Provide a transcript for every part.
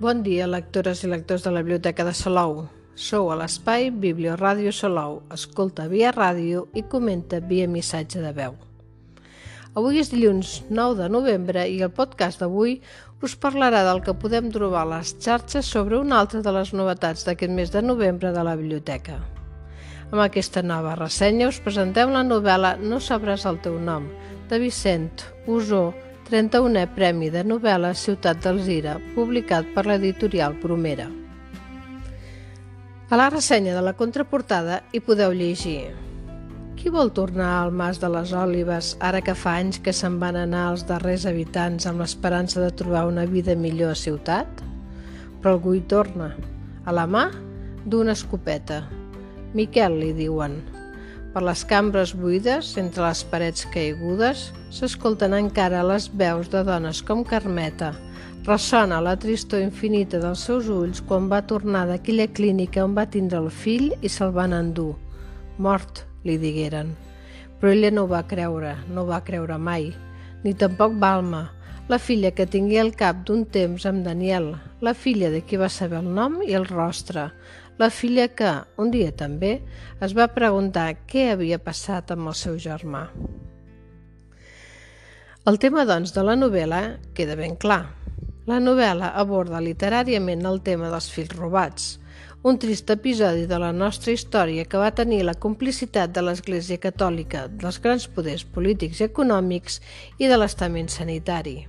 Bon dia, lectores i lectors de la Biblioteca de Salou. Sou a l'espai Biblioràdio Salou. Escolta via ràdio i comenta via missatge de veu. Avui és dilluns 9 de novembre i el podcast d'avui us parlarà del que podem trobar a les xarxes sobre una altra de les novetats d'aquest mes de novembre de la biblioteca. Amb aquesta nova ressenya us presentem la novel·la No sabràs el teu nom, de Vicent Usó 31è Premi de novel·la Ciutat d'Alzira, publicat per l'editorial Promera. A la ressenya de la contraportada hi podeu llegir Qui vol tornar al Mas de les Òlives ara que fa anys que se'n van anar els darrers habitants amb l'esperança de trobar una vida millor a ciutat? Però algú hi torna, a la mà d'una escopeta. Miquel li diuen. Per les cambres buides, entre les parets caigudes, s'escolten encara les veus de dones com Carmeta. Ressona la tristor infinita dels seus ulls quan va tornar d'aquella clínica on va tindre el fill i se'l van endur. Mort, li digueren. Però ella no ho va creure, no va creure mai. Ni tampoc Balma, la filla que tingué al cap d'un temps amb Daniel, la filla de qui va saber el nom i el rostre, la filla que, un dia també, es va preguntar què havia passat amb el seu germà. El tema, doncs, de la novel·la queda ben clar. La novel·la aborda literàriament el tema dels fills robats, un trist episodi de la nostra història que va tenir la complicitat de l'Església Catòlica, dels grans poders polítics i econòmics i de l'estament sanitari.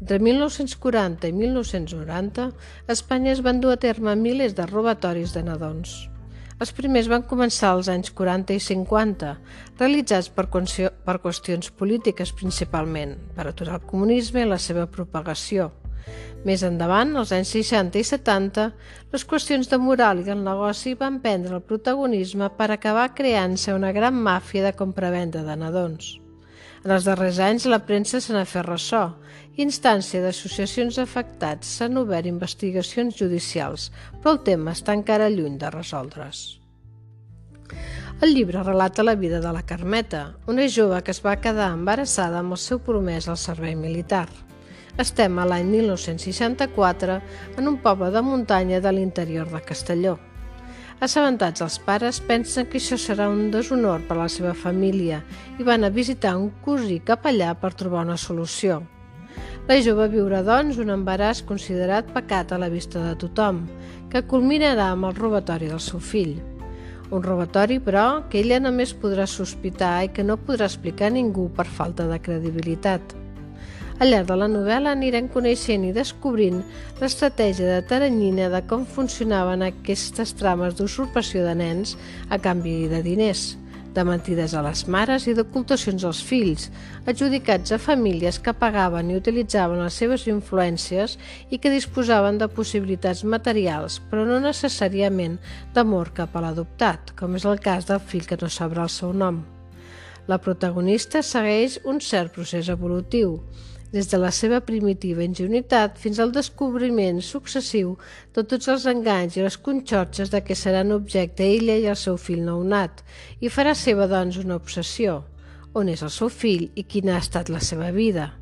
Entre 1940 i 1990, a Espanya es van dur a terme milers de robatoris de nadons. Els primers van començar als anys 40 i 50, realitzats per, per qüestions polítiques principalment, per aturar el comunisme i la seva propagació. Més endavant, als anys 60 i 70, les qüestions de moral i del negoci van prendre el protagonisme per acabar creant-se una gran màfia de compravenda de nadons. En els darrers anys la premsa se n'ha fet ressò instància d'associacions afectats s'han obert investigacions judicials, però el tema està encara lluny de resoldre's. El llibre relata la vida de la Carmeta, una jove que es va quedar embarassada amb el seu promès al servei militar. Estem a l'any 1964 en un poble de muntanya de l'interior de Castelló. Assabentats els pares pensen que això serà un deshonor per a la seva família i van a visitar un cosí capellà per trobar una solució. La jove viurà, doncs, un embaràs considerat pecat a la vista de tothom, que culminarà amb el robatori del seu fill. Un robatori, però, que ella només podrà sospitar i que no podrà explicar a ningú per falta de credibilitat. Al llarg de la novel·la anirem coneixent i descobrint l'estratègia de Taranyina de com funcionaven aquestes trames d'usurpació de nens a canvi de diners, de mentides a les mares i d'ocultacions als fills, adjudicats a famílies que pagaven i utilitzaven les seves influències i que disposaven de possibilitats materials, però no necessàriament d'amor cap a l'adoptat, com és el cas del fill que no sabrà el seu nom. La protagonista segueix un cert procés evolutiu, des de la seva primitiva ingenuïtat fins al descobriment successiu de tots els enganys i les conxorxes de què seran objecte ella i el seu fill nounat, i farà seva, doncs, una obsessió. On és el seu fill i quina ha estat la seva vida?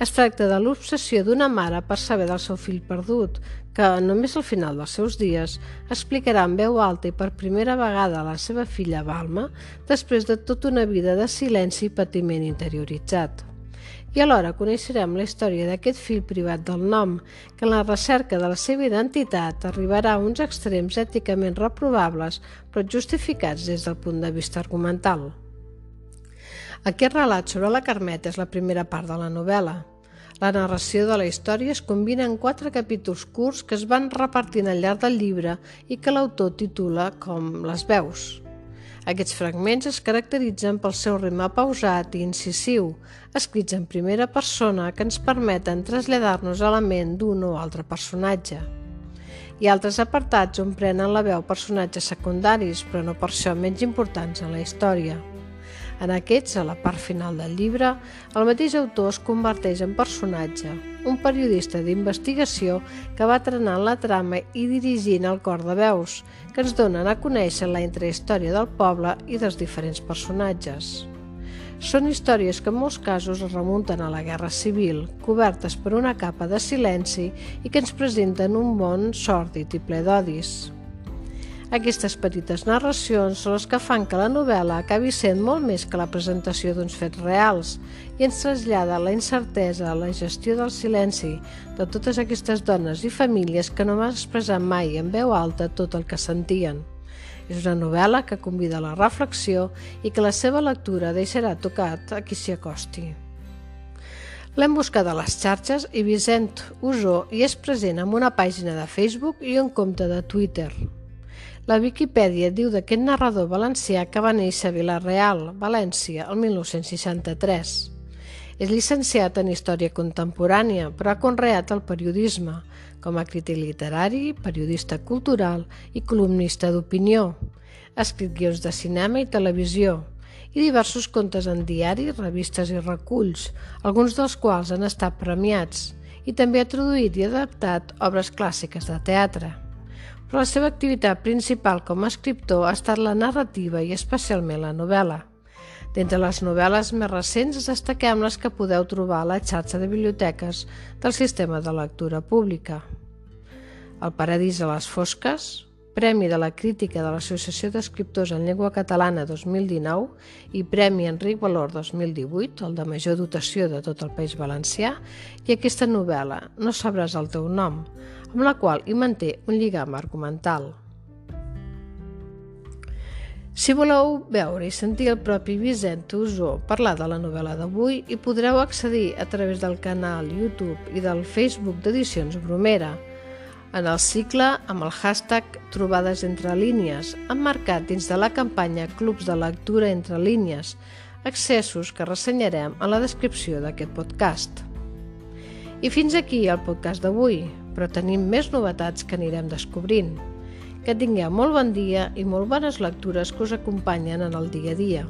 Es tracta de l'obsessió d'una mare per saber del seu fill perdut, que, només al final dels seus dies, explicarà en veu alta i per primera vegada a la seva filla Balma, després de tota una vida de silenci i patiment interioritzat i alhora coneixerem la història d'aquest fill privat del nom, que en la recerca de la seva identitat arribarà a uns extrems èticament reprovables però justificats des del punt de vista argumental. Aquest relat sobre la Carmeta és la primera part de la novel·la. La narració de la història es combina en quatre capítols curts que es van repartint al llarg del llibre i que l'autor titula com Les veus. Aquests fragments es caracteritzen pel seu ritme pausat i incisiu, escrits en primera persona que ens permeten traslladar-nos a la ment d'un o altre personatge. Hi ha altres apartats on prenen la veu personatges secundaris, però no per això menys importants en la història. En aquests, a la part final del llibre, el mateix autor es converteix en personatge, un periodista d'investigació que va trenant la trama i dirigint el cor de veus, que ens donen a conèixer la intrahistòria del poble i dels diferents personatges. Són històries que en molts casos es remunten a la Guerra Civil, cobertes per una capa de silenci i que ens presenten un món sòrdid i ple d'odis. Aquestes petites narracions són les que fan que la novel·la acabi sent molt més que la presentació d'uns fets reals i ens trasllada la incertesa, la gestió del silenci de totes aquestes dones i famílies que no van expressar mai en veu alta tot el que sentien. És una novel·la que convida a la reflexió i que la seva lectura deixarà tocat a qui s'hi acosti. L'hem buscat a les xarxes i Vicent Usó hi és present amb una pàgina de Facebook i un compte de Twitter. La Viquipèdia diu d'aquest narrador valencià que va néixer a Vilareal, València, el 1963. És llicenciat en Història Contemporània, però ha conreat el periodisme, com a crític literari, periodista cultural i columnista d'opinió. Ha escrit guions de cinema i televisió i diversos contes en diaris, revistes i reculls, alguns dels quals han estat premiats, i també ha traduït i adaptat obres clàssiques de teatre però la seva activitat principal com a escriptor ha estat la narrativa i especialment la novel·la. D'entre les novel·les més recents destaquem les que podeu trobar a la xarxa de biblioteques del sistema de lectura pública. El paradís a les fosques, Premi de la Crítica de l'Associació d'Escriptors en Llengua Catalana 2019 i Premi Enric Valor 2018, el de major dotació de tot el País Valencià, i aquesta novel·la, No sabràs el teu nom, amb la qual hi manté un lligam argumental. Si voleu veure i sentir el propi Vicent Usó parlar de la novel·la d'avui, hi podreu accedir a través del canal YouTube i del Facebook d'Edicions Bromera, en el cicle amb el hashtag Trobades entre línies, emmarcat dins de la campanya Clubs de lectura entre línies, accessos que ressenyarem a la descripció d'aquest podcast. I fins aquí el podcast d'avui però tenim més novetats que anirem descobrint. Que tingueu molt bon dia i molt bones lectures que us acompanyen en el dia a dia.